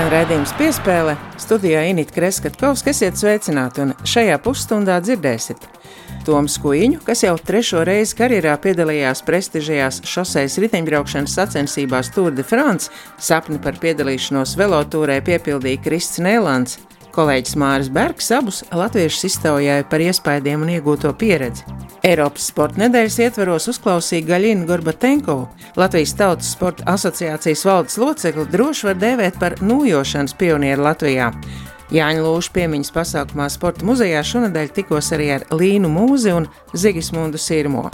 Skan redzējums piespēle, studijā Inīte Kreskavska, esiet sveicināti, un šajā pusstundā dzirdēsiet Toms Kuiņu, kas jau trešo reizi karjerā piedalījās prestižajās šoseis riteņbraukšanas sacensībās Tour de France, sapni par piedalīšanos velotūrē piepildīja Krists Nēlants. Kolēģis Māris Bergs abus latviešus iztaujāja par iespaidiem un iegūto pieredzi. Eiropas sporta nedēļas ietvaros uzklausīja Gaļinu Gorbatenkovu, Latvijas Tautas Sporta asociācijas valdes locekli droši var dēvēt par nūjošanas pionieru Latvijā. Jāņa Lūša piemiņas pasākumā Sporta muzejā šonadēļ tikos arī ar Līnu Mūzi un Zigismundu Sirmo.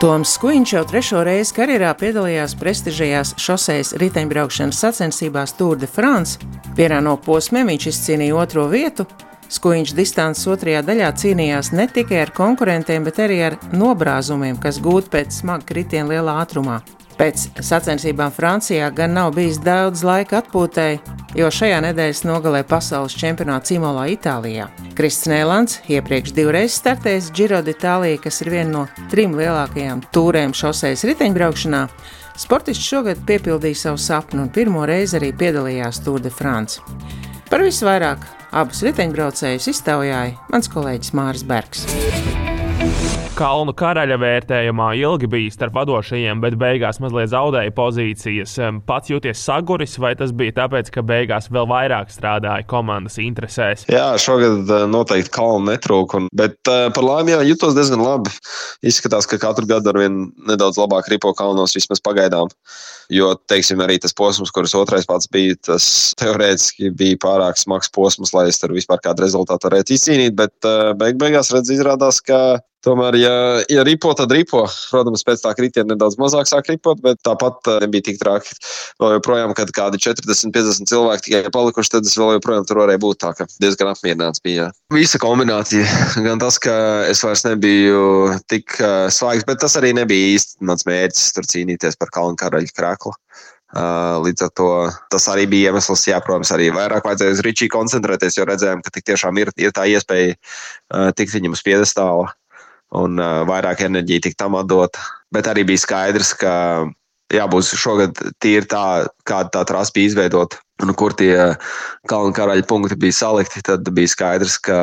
Toms Skuiņš jau trešo reizi karjerā piedalījās prestižajās šoseis riteņbraukšanas sacensībās Tour de France. Vienā no posmiem viņš izcīnīja otro vietu. Skuiņš distances otrajā daļā cīnījās ne tikai ar konkurentiem, bet arī ar nobrāzumiem, kas gūti pēc smaga kritiena lielā ātrumā. Pēc sacensībām Francijā gan nav bijis daudz laika atpūtai, jo šajā nedēļas nogalē pasaules čempionāta Cimolā Itālijā. Krists Nēlants iepriekš divreiz startējis Giro d'Itālijā, kas ir viena no trim lielākajām tūrēm šoseis riteņbraukšanā. Sportists šogad piepildīja savu sapnu un pirmo reizi arī piedalījās Tour de France. Par visu vairāk abus riteņbraucējus iztaujāja mans kolēģis Māris Bergs. Kalnu karaļa vērtējumā ilgi bija starp vadošajiem, bet beigās mazliet zaudēja pozīcijas. Pats jūties saguris, vai tas bija tāpēc, ka beigās vēl vairāk strādāja komandas interesēs? Jā, šogad eh, noteikti kalnu netrūka, bet eh, par laimi jā, jutos diezgan labi. Izskatās, ka katru gadu ar vien nedaudz labāk ripo kalnos vismaz pagaidām. Jo, teiksim, arī tas posms, kurš otrais pats bija, tas teorētiski bija pārāk smags posms, lai es tur vispār kādu rezultātu varētu izcīnīt, bet eh, beig beigās redz izrādās, ka Tomēr, ja, ja ripo, tad ripo. Protams, pēc tā kritiena nedaudz mazāk sāk ripot, bet tāpat eh, nebija tik traki. Vēl joprojām, kad kādi 40, 50 cilvēki tikai palikuši, tad es vēl joprojām tur varēju būt tā, ka diezgan apmierināts bija. Visa kombinācija, gan tas, ka es vairs nebiju tik uh, svaigs, bet tas arī nebija īsti mans mērķis tur cīnīties par kalnu karaļu krāklu. Uh, līdz ar to tas arī bija iemesls, jā, protams, arī vairāk vajadzēja uz Ričiju koncentrēties, jo redzējām, ka tik tiešām ir, ir tā iespēja tikt viņam uz piedestāla un vairāk enerģija tika tam atdot. Bet arī bija skaidrs, ka jābūt šogad tīri tā, kāda tā trasa bija izveidota, un kur tie kalnu karaļa punkti bija salikti. Tad bija skaidrs, ka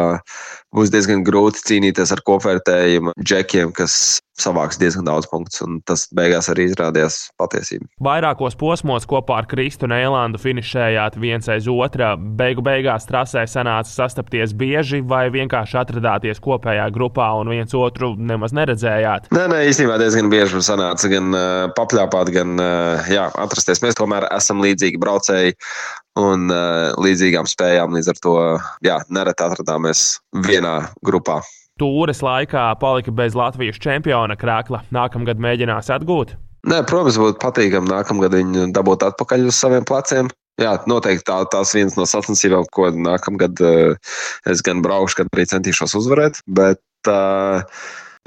būs diezgan grūti cīnīties ar kopvērtējumu džekiem, kas savāks diezgan daudz punktus, un tas beigās arī izrādījās patiesība. Vairākos posmos kopā ar Kristu un Eilandu finišējāt viens aiz otra. Beigu beigās trasē sanāca sastapties bieži, vai vienkārši atradāties kopējā grupā un viens otru nemaz neredzējāt? Nē, nē īstenībā diezgan bieži mums sanāca gan uh, papļāpāt, gan uh, jā, atrasties. Mēs tomēr esam līdzīgi braucēji un uh, līdzīgām spējām. Līdz ar to jā, nereti atradāmies vienā grupā tūres laikā palika bez Latvijas čempiona krākla. Nākamgad mēģinās atgūt. Nē, protams, būtu patīkami nākamgad viņu dabūt atpakaļ uz saviem pleciem. Jā, noteikti tā, tās viens no sacensībām, ko nākamgad uh, es gan braukšu, gan arī centīšos uzvarēt. Bet, uh,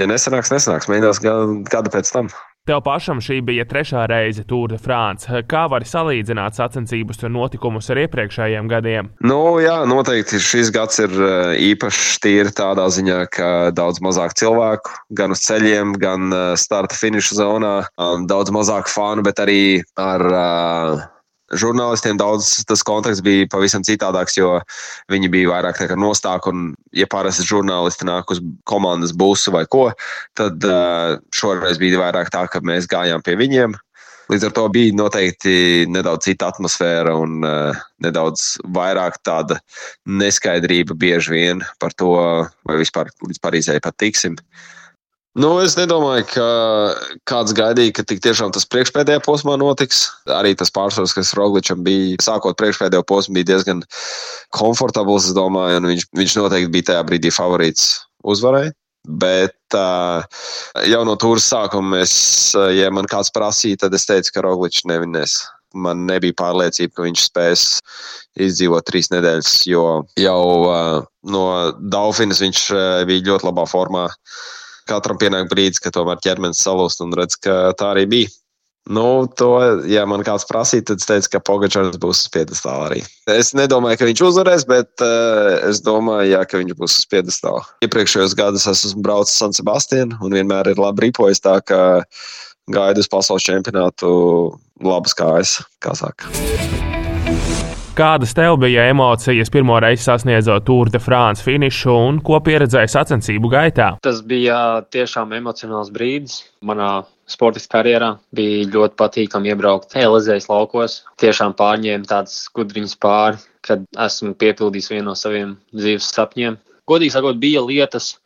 ja nesanāks, nesanāks, mēģinās gadu pēc tam. Tev pašam šī bija trešā reize Tour de France. Kā var salīdzināt sacensības un notikumus ar iepriekšējiem gadiem? Nu, jā, noteikti šis gads ir eh, īpašs tīri tādā ziņā, ka daudz mazāk cilvēku gan uz ceļiem, gan eh, starta finiša zonā, daudz mazāk fanu, bet arī ar uh, žurnālistiem daudz tas konteksts bija pavisam citādāks, jo viņi bija vairāk nostāki. Un, ja parasti žurnālisti nāk uz komandas busu vai ko, tad uh, šoreiz bija vairāk tā, ka mēs gājām pie viņiem. Līdz ar to bija noteikti nedaudz cita atmosfēra un uh, nedaudz vairāk tāda neskaidrība bieži vien par to, vai vispār līdz Parīzē pat tiksim. Uh, Nu, es nedomāju, ka kāds gaidīja, ka tik tiešām tas priekšpēdējā posmā notiks. Arī tas pārsvars, kas Rogličam bija, sākot priekšpēdējo posmu, bija diezgan komfortabls. Es domāju, un viņš, viņš noteikti bija tajā brīdī favorīts uzvarai. Bet uh, jau no tūres sākuma, es, ja man kāds prasīja, tad es teicu, ka Rogličs nevinēs. Man nebija pārliecība, ka viņš spēs izdzīvot trīs nedēļas, jo jau uh, no Daufinas viņš uh, bija ļoti labā formā. Katram pienāk brīdis, ka tomēr ķermenis salūst un redz, ka tā arī bija. Nu, to, ja man kāds prasīja, tad es teicu, ka Pogačars būs uz piedestāla arī. Es nedomāju, ka viņš uzvarēs, bet uh, es domāju, jā, ka viņš būs uz piedestāla. Iepriekšējos gados esmu braucis San Sebastianu un vienmēr ir labi rīpojis tā, ka gaidu uz pasaules čempionātu labas kājas, kā saka. Kādas tev bija emocijas pirmo reizi sasniedzot Tour de France finišu un ko pieredzēji sacensību gaitā? Tas bija tiešām emocionāls brīdis manā sportiskā karjerā. Bija ļoti patīkami iebraukt Elizējas laukos. Tiešām pārņēma tādas skudriņas pāri, kad esmu piepildījis vienu no saviem dzīves sapņiem. Godīgi sakot, bija lietas,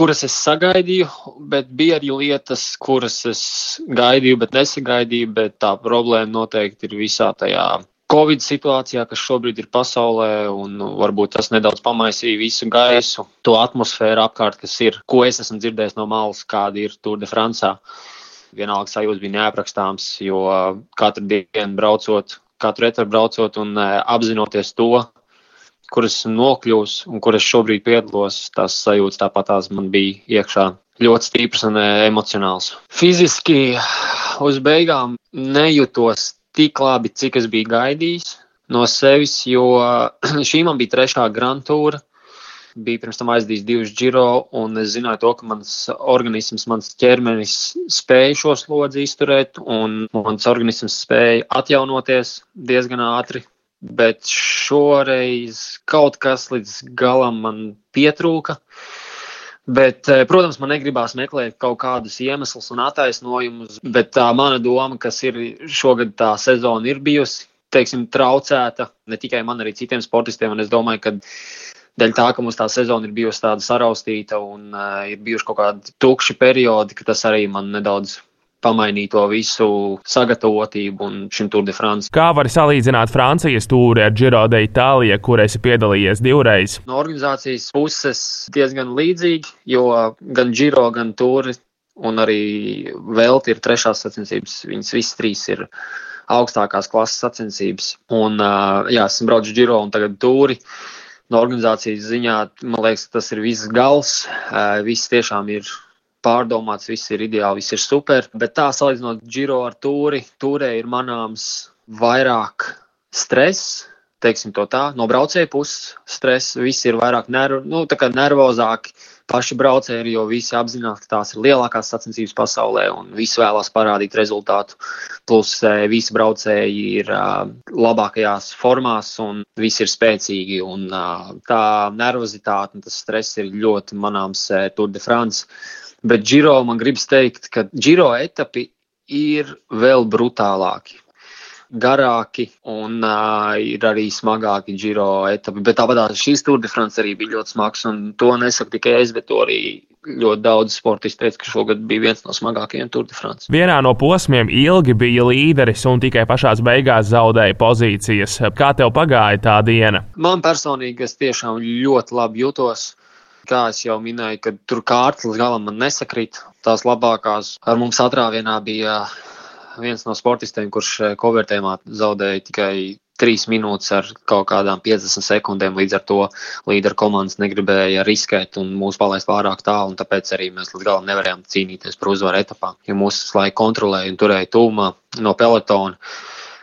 kuras es sagaidīju, bet bija arī lietas, kuras es gaidīju, bet nesagaidīju. Bet tā problēma noteikti ir visā tajā Covid situācijā, kas šobrīd ir pasaulē, un nu, varbūt tas nedaudz pamaisīja visu gaisu, to atmosfēru apkārt, kas ir, ko es esmu dzirdējis no malas, kāda ir Tour de France. Vienalga sajūta bija neaprakstāms, jo katru dienu braucot, katru etapu braucot un e, apzinoties to, kur esmu nokļuvis un kur es šobrīd piedalos, tās sajūtas tāpat tās man bija iekšā ļoti stiprs un e, emocionāls. Fiziski uz beigām nejūtos tik labi, cik es biju gaidījis no sevis, jo šī man bija trešā grand tour. Bija pirms tam aizdījis divus giro, un es zināju, to, ka mans organisms, mans ķermenis spēja šo slodzi izturēt, un mans organisms spēja atjaunoties diezgan ātri. Bet šoreiz kaut kas līdz galam man pietrūka. Uh, Bet, eh, protams, man negribās meklēt kaut kādus iemeslus un attaisnojumus, bet tā mana doma, kas ir šogad tā sezona ir bijusi, teiksim, traucēta ne tikai man, arī citiem sportistiem. Es domāju, ka dēļ tā, ka mums tā sezona ir bijusi tāda saraustīta un uh, ir bijuši kaut kādi tukši periodi, ka tas arī man nedaudz pamainīt to visu sagatavotību un šim Tour de France. Kā var salīdzināt Francijas tūri ar Giro de Itālija, kur esi piedalījies divreiz? No organizācijas puses diezgan līdzīgi, jo gan Giro, gan Tūri un arī Velti ir trešās sacensības. Viņas visas trīs ir augstākās klases sacensības. Un, jā, esmu braucis Giro un tagad Tūri. No organizācijas ziņā, man liekas, tas ir viss gals. Viss tiešām ir pārdomāts, viss ir ideāli, viss ir super. Bet tā salīdzinot Giro ar Tūri, Tūrē ir manāms vairāk stress. Teiksim to tā, no braucēja puses stress, visi ir vairāk nerv, nu, nervozāki. Paši braucēji, jo visi apzinās, ka tās ir lielākās sacensības pasaulē un visi vēlās parādīt rezultātu. Plus eh, visi braucēji ir uh, labākajās formās un visi ir spēcīgi. Un, uh, tā nervozitāte un tas stress ir ļoti manāms uh, Tour de France. Bet Giro man gribas teikt, ka Giro etapi ir vēl brutālāki. Garāki un uh, ir arī smagāki Giro etapi. Bet tāpat šīs Tour de France arī bija ļoti smags. Un to nesaku tikai es, bet arī ļoti daudz sportisti teica, ka šogad bija viens no smagākajiem Tour de France. Vienā no posmiem ilgi bija līderis un tikai pašā beigās zaudēja pozīcijas. Kā tev pagāja tā diena? Man personīgi es tiešām ļoti labi jutos. Kā jau minēju, ka tur kārtas līdz galam nesakrīt. Tās labākās ar mums atrāvienā bija viens no sportistiem, kurš konvertējumā zaudēja tikai trīs minūtes ar kaut kādām 50 sekundēm. Līdz ar to līderu komandas negribēja riskēt un mūs palaist pārāk tālu. Tāpēc arī mēs līdz galam nevarējām cīnīties par uzvaru etapā, jo mūsu laiku kontrolēja un turēja tūmā no pelotona.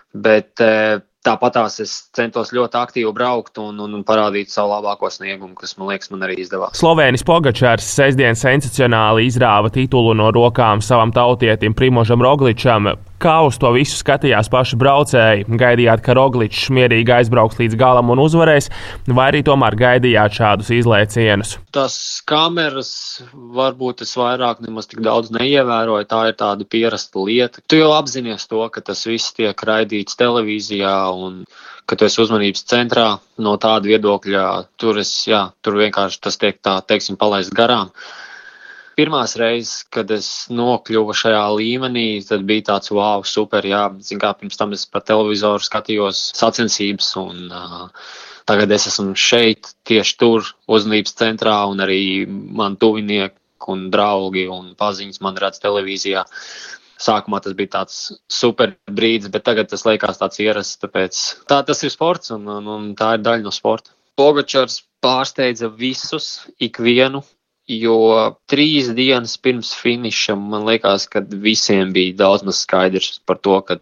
Bet eh, Tāpat tās es centos ļoti aktīvi braukt un, un, un parādīt savu labāko sniegumu, kas man liekas, man arī izdevās. Slovēnis Pogačārs sestdien sensacionāli izrāva titulu no rokām savam tautietim Primožam Rogličam. Kā uz to visu skatījās paši braucēji? Gaidījāt, ka Rogličs mierīgi aizbrauks līdz galam un uzvarēs, vai arī tomēr gaidījāt šādus izlaicienus? Tas kameras varbūt es vairāk nemaz tik daudz neievēroju. Tā ir tāda pierasta lieta. Tu jau apzinājies to, ka tas viss tiek raidīts televīzijā un ka tu esi uzmanības centrā no tāda viedokļa. Tur, es, jā, tur vienkārši tas tiek tā, teiksim, palaists garām pirmās reizes, kad es nokļuvu šajā līmenī, tad bija tāds wow, super. Jā, zin, kā pirms tam es pa televizoru skatījos sacensības, un uh, tagad es esmu šeit, tieši tur, uzmanības centrā, un arī man tuvinieki un draugi un paziņas man redz televīzijā. Sākumā tas bija tāds super brīdis, bet tagad tas liekas tāds ierasts. Tāpēc tā tas ir sports un, un, un tā ir daļa no sporta. Pogačars pārsteidza visus, ikvienu, jo trīs dienas pirms finiša man liekas, ka visiem bija daudz maz skaidrs par to, ka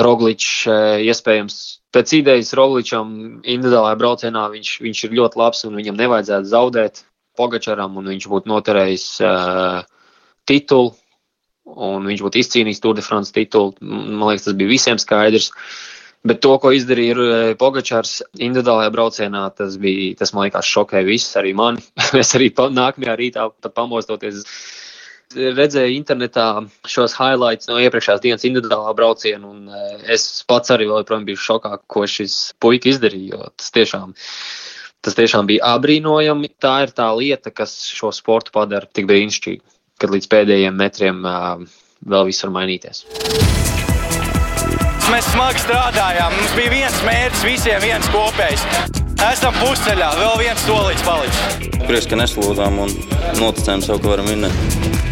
Rogličs eh, iespējams pēc idejas Rogličam individuālajā braucienā viņš, viņš ir ļoti labs un viņam nevajadzētu zaudēt Pogačaram un viņš būtu noturējis uh, titulu un viņš būtu izcīnījis Tour de France titulu. Man liekas, tas bija visiem skaidrs. Bet to, ko izdarīja eh, Pogačārs individuālajā braucienā, tas bija, tas man liekas, šokēja visus, arī mani. es arī nākamajā rītā pamostoties redzēju internetā šos highlights no iepriekšējās dienas individuālā brauciena, un eh, es pats arī joprojām biju šokā, ko šis puika izdarīja. Tas tiešām, tas tiešām bija abrīnojami. Tā ir tā lieta, kas šo sportu padara tik brīnišķīgu, kad līdz pēdējiem metriem uh, vēl viss var mainīties. Mēs smagi strādājām. Mums bija viens mērķis, visiem viens kopējs. Esam pusceļā, vēl viens solīts palicis. Prieks, ka neslūdzām un noticējām sev, ka varam vinnēt.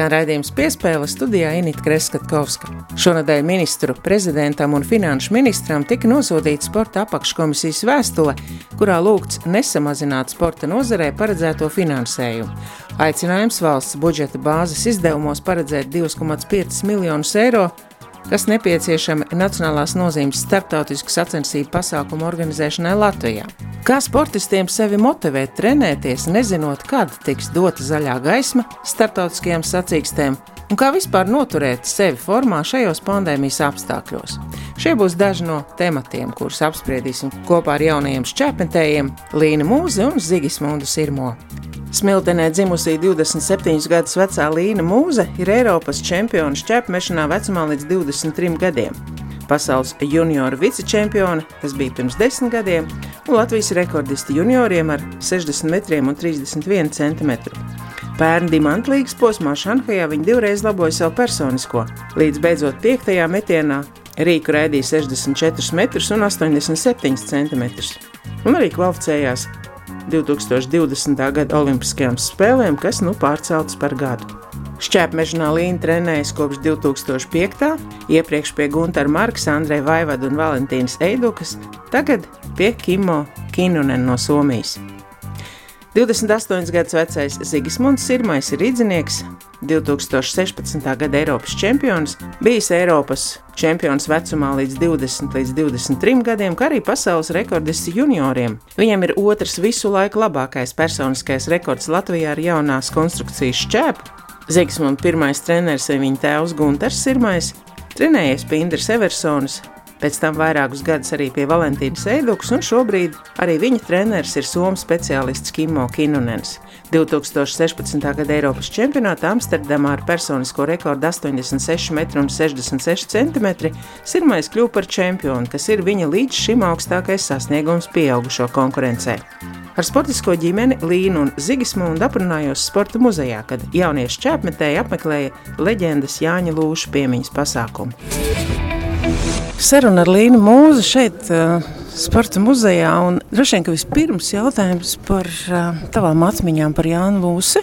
Skan raidījums piespēle studijā Inita Kreskatkovska. Šonadēļ ministru, prezidentam un finanšu ministram tika nosūtīta sporta apakškomisijas vēstule, kurā lūgts nesamazināt sporta nozarē paredzēto finansējumu. Aicinājums valsts budžeta bāzes izdevumos paredzēt 2,5 miljonus eiro kas nepieciešami nacionālās nozīmes starptautisku sacensību pasākumu organizēšanai Latvijā. Kā sportistiem sevi motivēt trenēties, nezinot, kad tiks dota zaļā gaisma starptautiskajām sacīkstēm, un kā vispār noturēt sevi formā šajos pandēmijas apstākļos. Šie būs daži no tematiem, kurus apspriedīsim kopā ar jaunajiem šķēpmetējiem Līnu Mūzi un Zigismundu Sirmo. Smiltenē dzimusī 27 gadus vecā Līna Mūze ir Eiropas čempiona šķērsmešanā vecumā līdz 23 gadiem. Pasaules junioru vicečempione, tas bija pirms 10 gadiem, un Latvijas rekordisti junioriem ar 60 metriem un 31 cm. Pērn dimantlīgas posmā Šanhajā viņa divreiz laboja savu personisko, līdz beidzot piektajā metienā Rīku raidīja 64 metrus un 87 cm. Un arī kvalificējās 2020. gada Olimpiskajām spēlēm, kas nu pārceltas par gadu. Šķēpmežā Līna trenējas kopš 2005. iepriekš pie Gunara Marka, Andreja Vaivada un Valentīnas Eidukas, tagad pie Kimo Kinunen no Somijas. 28 gadus vecais Zigismunds Sirmais ir rīznieks, 2016. gada Eiropas čempions, bijis Eiropas čempions vecumā līdz 20 līdz 23 gadiem, kā arī pasaules rekordists junioriem. Viņam ir otrs visu laiku labākais personiskais rekords Latvijā ar jaunās konstrukcijas šķēpu. Zigismunds pirmais treneris ir viņa tēvs Gunārs Sirmais, trenējies pie Indras Eversonas, pēc tam vairākus gadus arī pie Valentīnas Eidukas, un šobrīd arī viņa treneris ir Somijas speciālists Kimmo Kinunens. 2016. gada Eiropas čempionātā Amsterdamā ar personisko rekordu 86,66 cm Sirmais kļuva par čempionu, kas ir viņa līdz šim augstākais sasniegums pieaugušo konkurencē. Ar sportisko ģimeni Līnu un Zigismundu aprunājos sporta muzejā, kad jaunieši čēpmetēji apmeklēja leģendas Jāņa Lūša piemiņas pasākumu. Saruna ar Līnu Mūzi šeit, uh, Sporta muzejā. Droši vien, ka vispirms jautājums par uh, tavām atmiņām par Jānu Lūsi.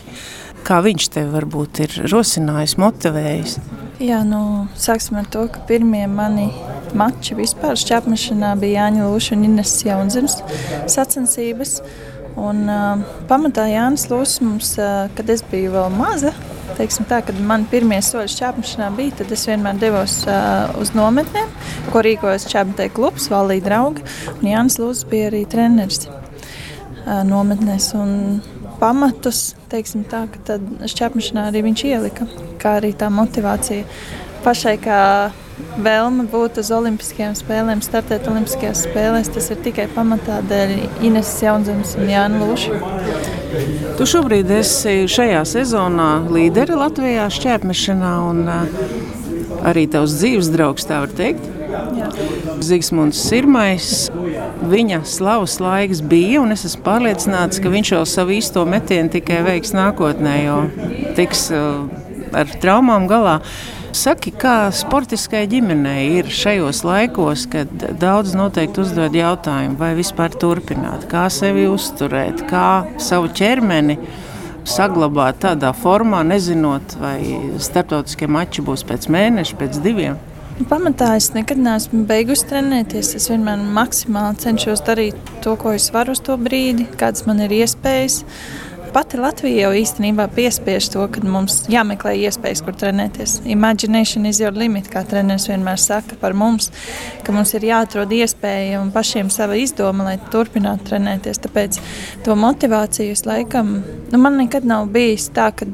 Kā viņš tevi varbūt ir rosinājis, motivējis? Jā, nu, sāksim ar to, ka pirmie mani mači vispār šķēpmešanā bija Jāņa Lūša un Ines Jaunzemes sacensības. Un, uh, pamatā Jānis Lūsis mums, uh, kad es biju vēl maza, teiksim, tā, kad man pirmie soļi šķērsmešanā bija, tad es vienmēr devos uh, uz nometnēm, ko rīkojas šķērsmetēju klubs, valīja draugi. Un Jānis Lūsis bija arī treneris uh, nometnēs. Un pamatus, teiksim tā, ka tad šķērsmešanā arī viņš ielika, kā arī tā motivācija pašai kā vēlme būt uz Olimpiskajām spēlēm, startēt Olimpiskajās spēlēs, tas ir tikai pamatā dēļ Ines Jaunzemes un Jāna Lūša. Tu šobrīd esi šajā sezonā līderi Latvijā šķēpmešanā un arī tavs dzīves draugs, tā var teikt. Zigsmunds Sirmais, viņa slavas laiks bija, un es esmu pārliecināts, ka viņš jau savu īsto metienu tikai veiks nākotnē, jo tiks ar traumām galā. Saki, kā sportiskai ģimenei ir šajos laikos, kad daudz noteikti uzdod jautājumu, vai vispār turpināt, kā sevi uzturēt, kā savu ķermeni saglabāt tādā formā, nezinot, vai starptautiskie mači būs pēc mēneša, pēc diviem. Nu, pamatā es nekad neesmu beigusi trenēties. Es vienmēr maksimāli cenšos darīt to, ko es varu uz to brīdi, kādas man ir iespējas. Pati Latvija jau īstenībā piespiež to, ka mums jāmeklē iespējas, kur trenēties. Imagination is your limit, kā treneris vienmēr saka par mums, ka mums ir jāatrod iespēja un pašiem sava izdoma, lai turpinātu trenēties. Tāpēc to motivāciju es laikam, nu man nekad nav bijis tā, ka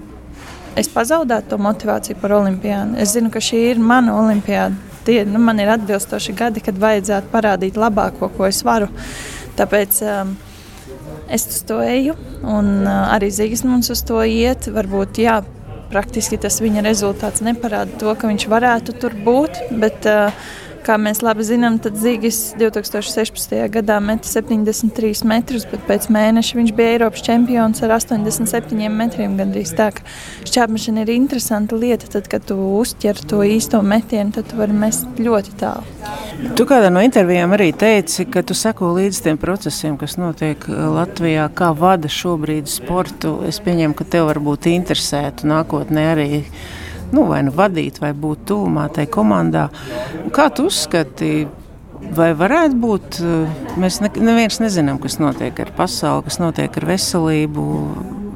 es pazaudētu to motivāciju par olimpiādu. Es zinu, ka šī ir mana olimpiāda. Tie, nu, man ir atbilstoši gadi, kad vajadzētu parādīt labāko, ko es varu. Tāpēc um, es uz to eju, un uh, arī Zīsmans uz to iet. Varbūt jā, praktiski tas viņa rezultāts neparāda to, ka viņš varētu tur būt. Bet, uh, Kā mēs labi zinām, tad Zīgis 2016. gadā meta 73 metrus, bet pēc mēneša viņš bija Eiropas čempions ar 87 metriem. Gandrīz tā, ka šķērsmešana ir interesanta lieta. Tad, kad tu uztver to īsto metienu, tad tu vari mest ļoti tālu. Tu kādā no intervijām arī teici, ka tu seko līdzi tiem procesiem, kas notiek Latvijā, kā vada šobrīd sportu. Es pieņemu, ka tev varbūt interesētu nākotnē arī nu, vai nu vadīt, vai būt tuvumā tai komandā. Kā tu uzskati? Vai varētu būt, eh, mēs ne, neviens nezinām, kas notiek ar pasauli, kas notiek ar veselību.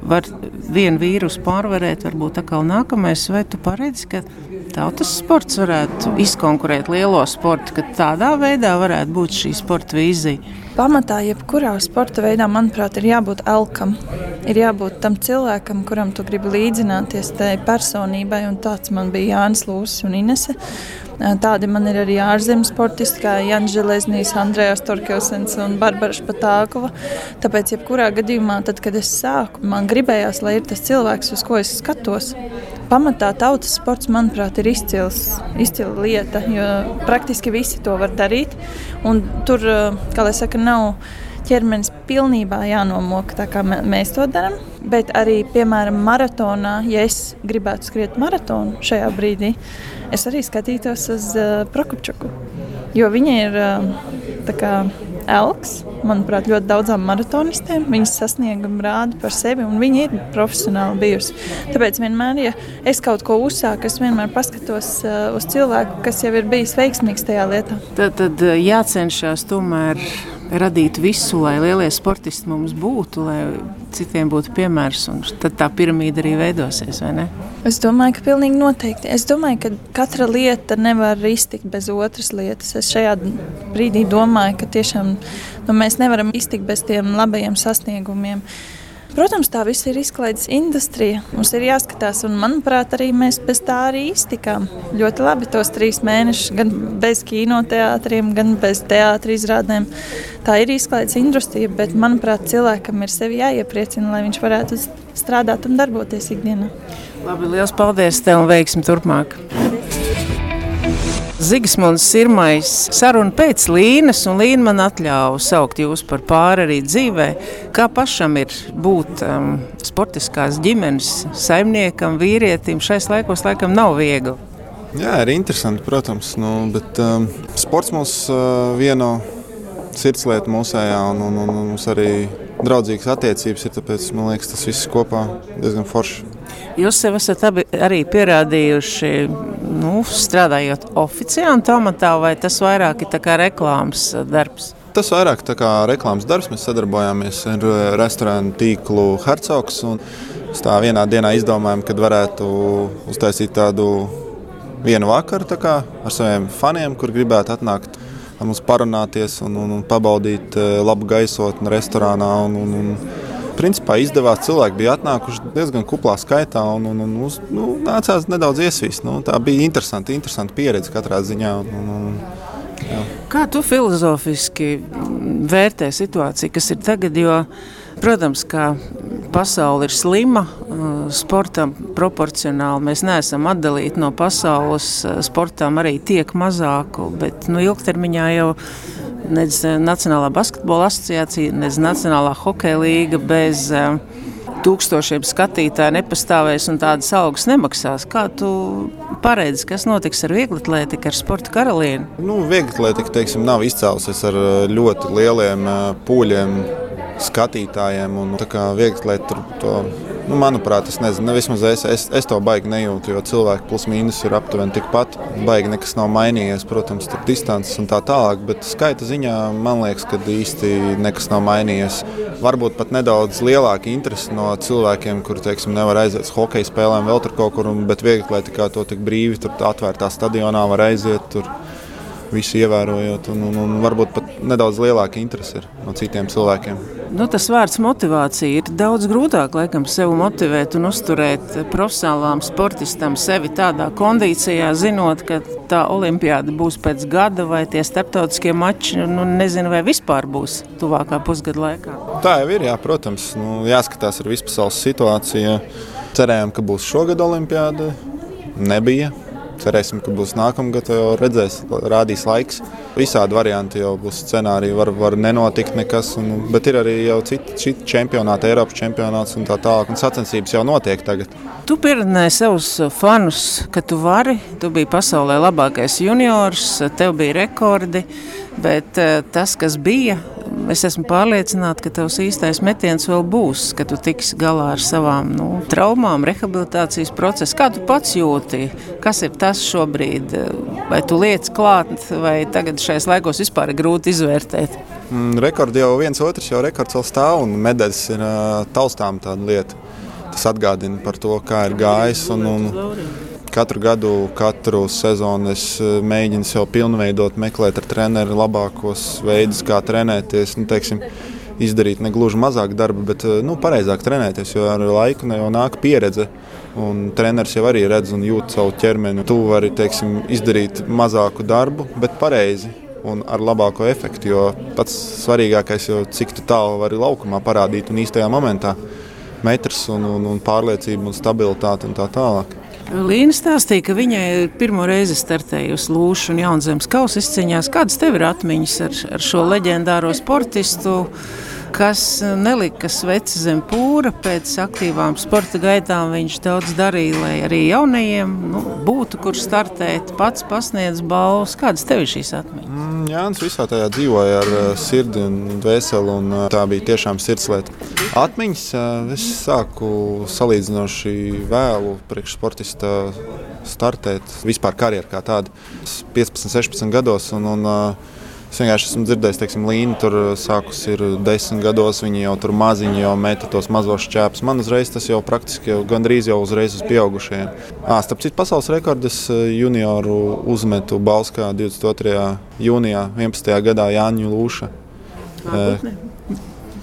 Var vienu vīrusu pārvarēt, varbūt atkal nākamais, vai tu paredzi, ka tautas sports varētu izkonkurēt lielo sportu, ka tādā veidā varētu būt šī sporta vīzija? Pamatā, jebkurā sporta veidā, manuprāt, ir jābūt elkam ir jābūt tam cilvēkam, kuram tu gribi līdzināties tai personībai. Tāds man bija Jānis Lūsis un Inese. Tādi man ir arī ārzemes sportisti, kā Jānis Železnis, Andrejs Torkelsens un Barbara Špatākova. Tāpēc, jebkurā gadījumā, tad, kad es sāku, man gribējās, lai ir tas cilvēks, uz ko es skatos. Pamatā tautas sports, manuprāt, ir izcils, izcila lieta, jo praktiski visi to var darīt. Tur, kā lai saka, nav ķermenis pilnībā jānomoka, tā kā mēs to darām. Bet arī, piemēram, maratonā, ja es gribētu skriet maratonu šajā brīdī, es arī skatītos uz uh, Prokopčuku. Jo viņa ir uh, kā, elks, manuprāt, ļoti daudzām maratonistiem. Viņas sasniegumi rāda par sevi, un viņa ir profesionāli bijusi. Tāpēc vienmēr, ja es kaut ko uzsāku, es vienmēr paskatos uh, uz cilvēku, kas jau ir bijis veiksmīgs tajā lietā. Tad, tad jācenšas tomēr radīt visu, lai lielie sportisti mums būtu, lai citiem būtu piemērs, tad tā piramīda arī veidosies. Es domāju, ka pilnīgi noteikti. Es domāju, ka katra lieta nevar iztikt bez otras lietas. Es šajā brīdī domāju, ka tiešām nu, mēs nevaram iztikt bez tiem labajiem sasniegumiem. Protams, tā viss ir izklaides industrija. Mums ir jāskatās, un manuprāt, arī mēs bez tā arī iztikām. Ļoti labi tos trīs mēnešus, gan bez kinoteātriem, gan bez teātriem izrādēm. Tā ir izklaides industrija, bet manuprāt, cilvēkam ir sevi jāiepriecina, lai viņš varētu strādāt un darboties ikdienā. Labi, liels paldies tev un veiksmi turpmāk! Zigismunds Sirmais saruna pēc Līnas, un Līna man atļāva saukt jūs par pāri arī dzīvē. Kā pašam ir būt um, sportiskās ģimenes saimniekam, vīrietim, šais laikos laikam nav viegli. Jā, ir interesanti, protams, nu, bet um, sports mums uh, vieno sirdslieta mūsējā, un, un, un mums arī draudzīgas attiecības ir, tāpēc man liekas, tas viss kopā diezgan forši. Jūs sev esat arī pierādījuši, nu, strādājot oficiāli amatā, vai tas vairāk ir reklāmas darbs? Tas vairāk kā reklāmas darbs. Mēs sadarbojāmies ar restorānu tīklu Hercogs. Tā vienā dienā izdomājām, ka varētu uztaisīt tādu vienu vakaru kā, ar saviem faniem, kur gribētu atnākt ar mums parunāties un, un, un pabaudīt eh, labu gaisotni restorānā. Un, un, un, principā izdevās. Cilvēki bija atnākuši diezgan kuplā skaitā un, un, un uz, nu, nācās nedaudz iesvīst. Nu, tā bija interesanti, interesanti pieredze katrā ziņā. Un, un, jā. Kā tu filozofiski vērtē situāciju, kas ir tagad? Jo, protams, ka pasaule ir slima, sportam proporcionāli mēs neesam atdalīti no pasaules. Sportam arī tiek mazāk, bet nu, ilgtermiņā jau Nedz eh, Nacionālā basketbola asociācija, nedz Nacionālā hokeja līga bez uh, tūkstošiem skatītāju nepastāvēs un tādas algas nemaksās. Kā tu paredzi, kas notiks ar vieglatlētiku, ar sporta karalieni? Nu, vieglatlētika, teiksim, nav izcēlusies ar eh, ļoti lieliem pūļiem skatītājiem. Un, tā kā vieglatlētika to Nu, manuprāt, es nezinu, vismaz es, es, es to baigi nejūtu, jo cilvēki plus mīnus ir aptuveni tikpat. Baigi nekas nav mainījies, protams, tur distances un tā tālāk, bet skaita ziņā man liekas, ka īsti nekas nav mainījies. Varbūt pat nedaudz lielāka interese no cilvēkiem, kuri teiksim, nevar aiziet uz hokeja spēlēm, vēl tur kaut kur, bet viegli, to tik brīvi tur atvērtā stadionā var aiziet. Tur visu ievērojot, un, un, un varbūt pat nedaudz lielāka interese no citiem cilvēkiem. Nu, tas vārds motivācija ir daudz grūtāk laikam, sevi motivēt un uzturēt profesionālām sportistam sevi tādā kondīcijā, zinot, ka tā olimpiāda būs pēc gada vai tie starptautiskie mači, nu, nezinu, vai vispār būs tuvākā pusgada laikā. Tā jau ir, jā, protams, nu, jāskatās ar vispasaules situāciju. Cerējām, ka būs šogad olimpiāda, nebija. Cerēsim, ka būs nākamgad, jau redzēs, rādīs laiks. Visādi varianti jau būs scenāriji, var, var nenotikt nekas. Un, bet ir arī jau citi, citi čempionāti, Eiropas čempionāts un tā tālāk. Un sacensības jau notiek tagad. Tu pieredzēji savus fanus, ka tu vari. Tu biji pasaulē labākais juniors, tev bija rekordi. Bet eh, tas, kas bija, es esmu pārliecināta, ka tavs īstais metiens vēl būs, ka tu tiksi galā ar savām nu, traumām, rehabilitācijas procesu. Kā tu pats jūti? Kas ir tas šobrīd? Vai tu lietas klāt, vai tagad šajos laikos vispār ir grūti izvērtēt? Mm, rekords jau viens otrs, jau rekords vēl stāv, un medaļas ir taustām tāda lieta. Tas atgādina par to, kā ir gājis. Un, un, Katru gadu, katru sezonu es eh, mēģinu sev pilnveidot, meklēt ar treneru labākos veidus, kā trenēties. Nu, teiksim, izdarīt ne gluži mazāk darba, bet eh, nu, pareizāk trenēties, jo ar laiku jau nāk pieredze. Un treneris jau arī redz un jūt savu ķermeni. Tu vari teiksim, izdarīt mazāku darbu, bet pareizi un ar labāko efektu. Jo pats svarīgākais ir, cik tālu vari laukumā parādīt un īstajā momentā metrs un, un, un pārliecība un stabilitāte un tā tālāk. Līna stāstīja, ka viņai pirmo reizi startējusi Lūšu un Jaunzemes kausa izcīņās. Kādas tev ir atmiņas ar, ar šo leģendāro sportistu, kas nelika sveci zem pūra pēc aktīvām sporta gaitām? Viņš daudz darīja, lai arī jaunajiem nu, būtu kur startēt, pats pasniedz balvas. Kādas tev ir šīs atmiņas? Jānis visā tajā dzīvoja ar uh, sirdi un dvēseli, un uh, tā bija tiešām sirdslieta. Atmiņas es sāku salīdzinoši vēlu priekšsportista startēt vispār karjeru kā tādu. 15, 16 gados. Un, un, Es vienkārši esmu dzirdējis, ka Līna tur sākus ir desmit gados. Viņi jau tur maziņi jau meta tos mazos čēpus. Man uzreiz tas jau praktiski jau gandrīz jau uzreiz uz pieaugušajiem. À, starp citu, pasaules rekordus junioru uzmetu Balskā 22. jūnijā 11. gadā Jāņu Lūša. Nākotnē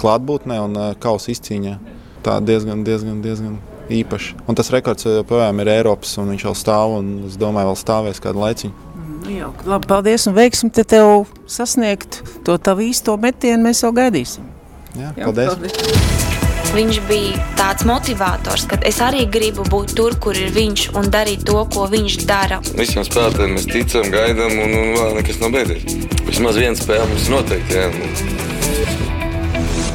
klātbūtnē un kausa izcīņā. Tā diezgan, diezgan, diezgan īpaši. Un tas rekords joprojām ir Eiropas, un viņš vēl stāv, un es domāju, vēl stāvēs kādu laiciņu. Nu, jau, labi, paldies, un veiksim te tev sasniegt to tavu īsto metienu. Mēs jau gaidīsim. Jā, paldies. Jā, paldies. Viņš bija tāds motivators, ka es arī gribu būt tur, kur ir viņš un darīt to, ko viņš dara. Visiem spēlētājiem mēs ticam, gaidām, un, un vēl nekas nav beidzies. Vismaz viena spēle mums noteikti. Jā.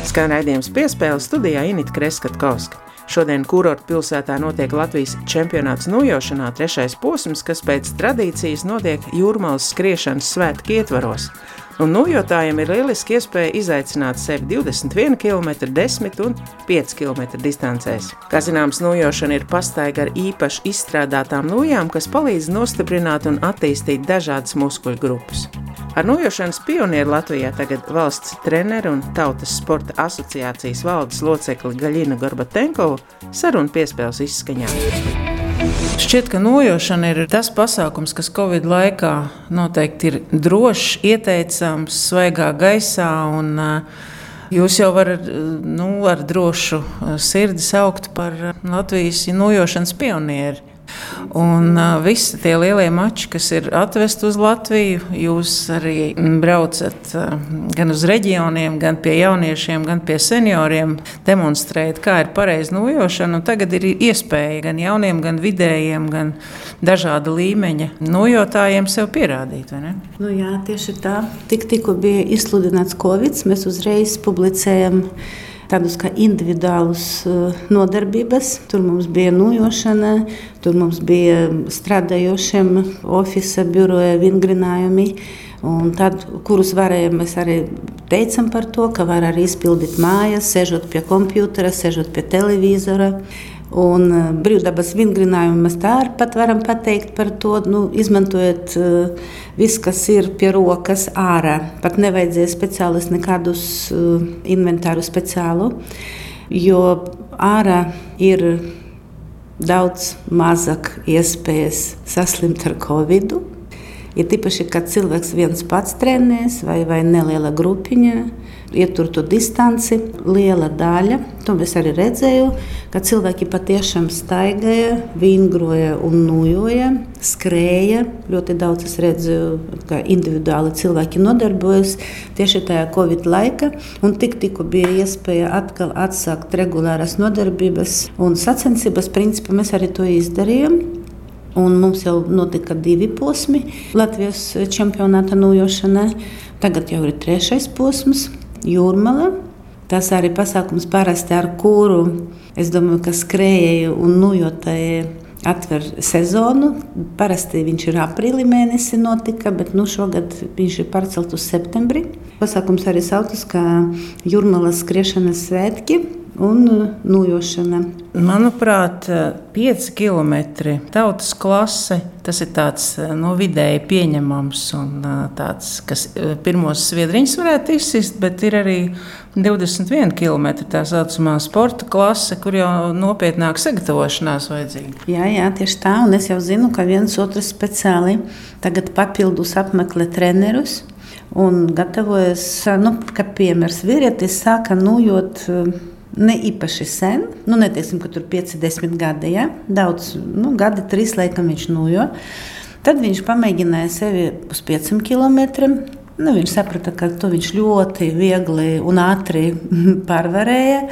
Skan raidījums piespēles studijā Inita Kreskatkovska. Šodien kurorta pilsētā notiek Latvijas čempionāts nojošanā trešais posms, kas pēc tradīcijas notiek jūrmālas skriešanas svētku ietvaros. Un nojotājiem ir lieliski iespēja izaicināt sevi 21 km, 10 un 5 km distancēs. Kā zināms, nojošana ir pastaiga ar īpaši izstrādātām nojām, kas palīdz nostiprināt un attīstīt dažādas muskuļu grupas. Ar nojošanas pionieru Latvijā tagad valsts treneru un Tautas sporta asociācijas valdes locekli Gaļina Gorbatenkovu sarunu piespēles izskaņā. Šķiet, ka nojošana ir tas pasākums, kas Covid laikā noteikti ir drošs, ieteicams, svaigā gaisā. Un, Jūs jau varat nu, ar drošu sirdi saukt par Latvijas nojošanas pionieri. Un visi tie lielie mači, kas ir atvest uz Latviju, jūs arī braucat gan uz reģioniem, gan pie jauniešiem, gan pie senioriem, demonstrējat, kā ir pareizi nojošana. Tagad ir iespēja gan jauniem, gan vidējiem, gan dažāda līmeņa nojotājiem sev pierādīt. Nu, jā, tieši tā. Tik, tikko bija izsludināts Covid, mēs uzreiz publicējam tādus kā individuālus nodarbības. Tur mums bija nojošana, tur mums bija strādājošiem oficiālajā biroja vingrinājumi. Un tad, kurus varējām, mēs arī teicām par to, ka var arī izpildīt mājās, sēžot pie kompjutera, sēžot pie televizora. Un uh, brīvdabas vingrinājumu mēs tā arī varam pateikt par to, nu, izmantojot uh, visu, kas ir pie rokas ārā. Pat nevajadzēja speciālus nekādus uh, inventāru speciālu, jo ārā ir daudz mazāk iespējas saslimt ar covid. Ir tīpaši, kad cilvēks viens pats trenēs vai, vai neliela grupiņa, ietur to distanci, liela daļa. To es arī redzēju, ka cilvēki patiešām staigāja, vingroja un nujoja, skrēja. Ļoti daudz es redzēju, ka individuāli cilvēki nodarbojas tieši tajā Covid laika. Un tik tikko bija iespēja atkal atsākt regulāras nodarbības un sacensības, principā mēs arī to izdarījām. Un mums jau notika divi posmi Latvijas čempionāta nojošanai. Tagad jau ir trešais posms, jūrmala. Tas arī pasākums parasti ar kuru es domāju, ka skrējēji un nojotāji atver sezonu. Parasti viņš ir aprīlī mēnesī notika, bet nu, šogad viņš ir pārcelts uz septembri. Pasākums arī saucas kā Jūrmalas skriešanas svētki un uh, nojošana. Manuprāt, 5 km tautas klase tas ir tāds uh, no vidēji pieņemams un tāds, kas pirmos sviedriņus varētu izsist, bet ir arī 21 km tā saucamā sporta klase, kur jau nopietnāk sagatavošanās vajadzīga. Jā, jā, tieši tā, un es jau zinu, ka viens otrs speciāli tagad papildus apmeklē trenerus. Un gatavojas, nu, kā piemērs, vīrietis sāka nojot ne īpaši sen, nu, neteiksim, ka tur 5, 10 gadi, ja? daudz, nu, gadi, 3 laikam viņš nojo. Tad viņš pamēģināja sevi uz 5 km. Nu, viņš saprata, ka to viņš ļoti viegli un ātri pārvarēja.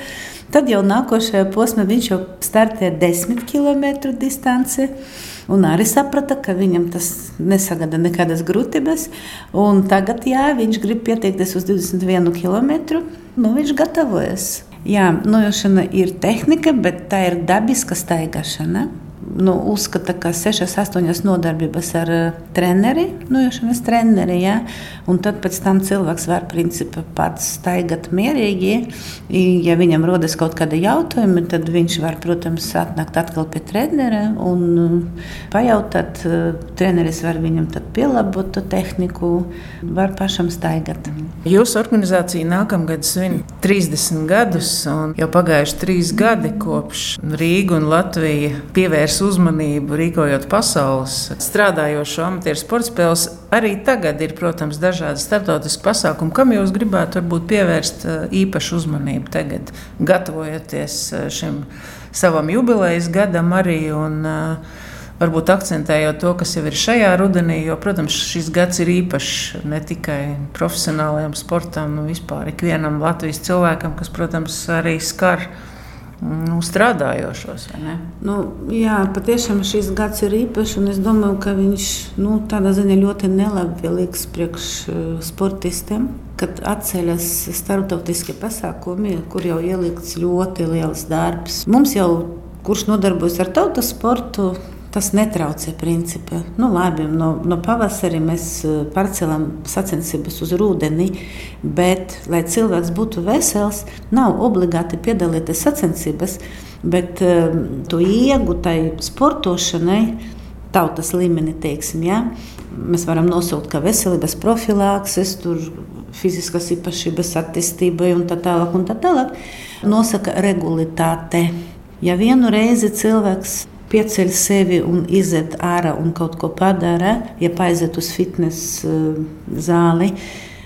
Tad jau nākošajā posmā viņš jau startēja 10 km distanci. Un arī saprata, ka viņam tas nesagada nekādas grūtības. Tagad, jā, viņš grib pieteikties uz 21 km. Nu, viņš gatavojas. Jā, nojošana ir tehnika, bet tā ir dabiska staigāšana nu, uzskata, ka 6, 8 nodarbības ar uh, treneri, nojošanas treneri. Ja? Un tad pēc tam cilvēks var principā, pats staigāt mierīgi. Ja viņam rodas kaut kādi jautājumi, tad viņš var, protams, atnākt atkal pie trenera un uh, pajautāt. Uh, treneris var viņam pielāgot to tehniku, var pašam staigāt. Jūsu organizācija nākamgad svin 30 gadus, un jau pagājuši trīs gadi kopš Rīga un Latvija pievērs uzmanību, rīkojot pasaules strādājošo amatieru sporta spēles. Arī tagad ir, protams, dažādi starptautiski pasākumi, kam jūs gribētu varbūt, pievērst eh, īpašu uzmanību tagad, gatavojoties eh, šim savam jubilejas gadam arī. Un, uh, varbūt akcentējot to, kas jau ir šajā rudenī, jo, protams, šis gads ir īpašs ne tikai profesionālajam sportam, nu, vispār ikvienam Latvijas cilvēkam, kas, protams, arī skar nu, strādājošos. Nu, jā, patiešām šis gads ir īpašs, es domāju, ka viņš nu, tādā ziņā ļoti nelabvēlīgs priekš uh, sportistiem. Kad atceļas starptautiskie pasākumi, kur jau ielikts ļoti liels darbs. Mums jau, kurš nodarbojas ar tautas sportu, Tas netraucē principā. Nu, labi, no, no pavasara mēs eh, pārcēlām sacensības uz rudeni, bet, lai cilvēks būtu vesels, nav obligāti piedalīties sacensībās, bet um, to iegūtai sportošanai, tautas līmenī, teiksim, ja, mēs varam nosaukt kā veselības profilakses, fiziskas īpašības attīstībai un tā tālāk. Un tā tālāk. Nosaka regulitāte. Ja vienu reizi cilvēks pieceļ sevi un iziet ārā un kaut ko padara, ja aiziet uz fitnes uh, zāli,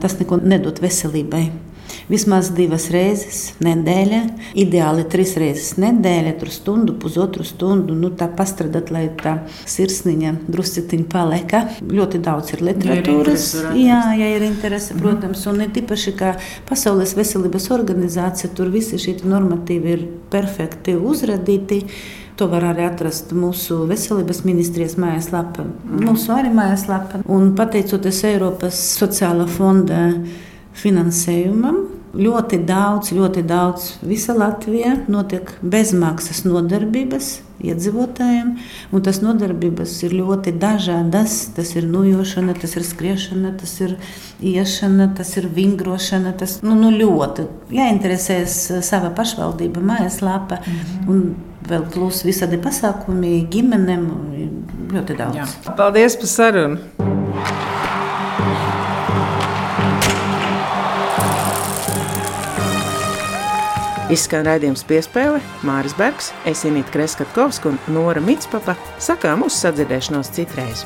tas neko nedod veselībai. Vismaz divas reizes nedēļā, ideāli trīs reizes nedēļā, tur stundu, pusotru stundu. Nu, tā pastrādāt, lai tā sirsniņa drusciņā paliek. Ļoti daudz ir literatūras. Jā, ja ir interese, mhm. protams, un ir tīpaši kā Pasaules veselības organizācija, tur visi šie normatīvi ir perfekti uzradīti. To var arī atrast mūsu veselības ministrijas mājaslapā, mūsu arī mājaslapā. Un pateicoties Eiropas sociālā fonda finansējumam, Ļoti daudz, ļoti daudz. Visa Latvija notiek bezmaksas nodarbības iedzīvotājiem, un tas nodarbības ir ļoti dažādas. Tas ir nujošana, tas ir skriešana, tas ir iešana, tas ir vingrošana. Tas nu, nu ļoti jāinteresēs sava pašvaldība mājaslapa. Mm -hmm. Vēl plus visādi pasākumi ģimenēm ļoti daudz. Jā. Paldies par sarunu! Izskan raidījums piespēle Māris Bergs, Esinīt Kreskatkovska un Nora Mitspapa sakām uz sadzirdēšanos citreiz.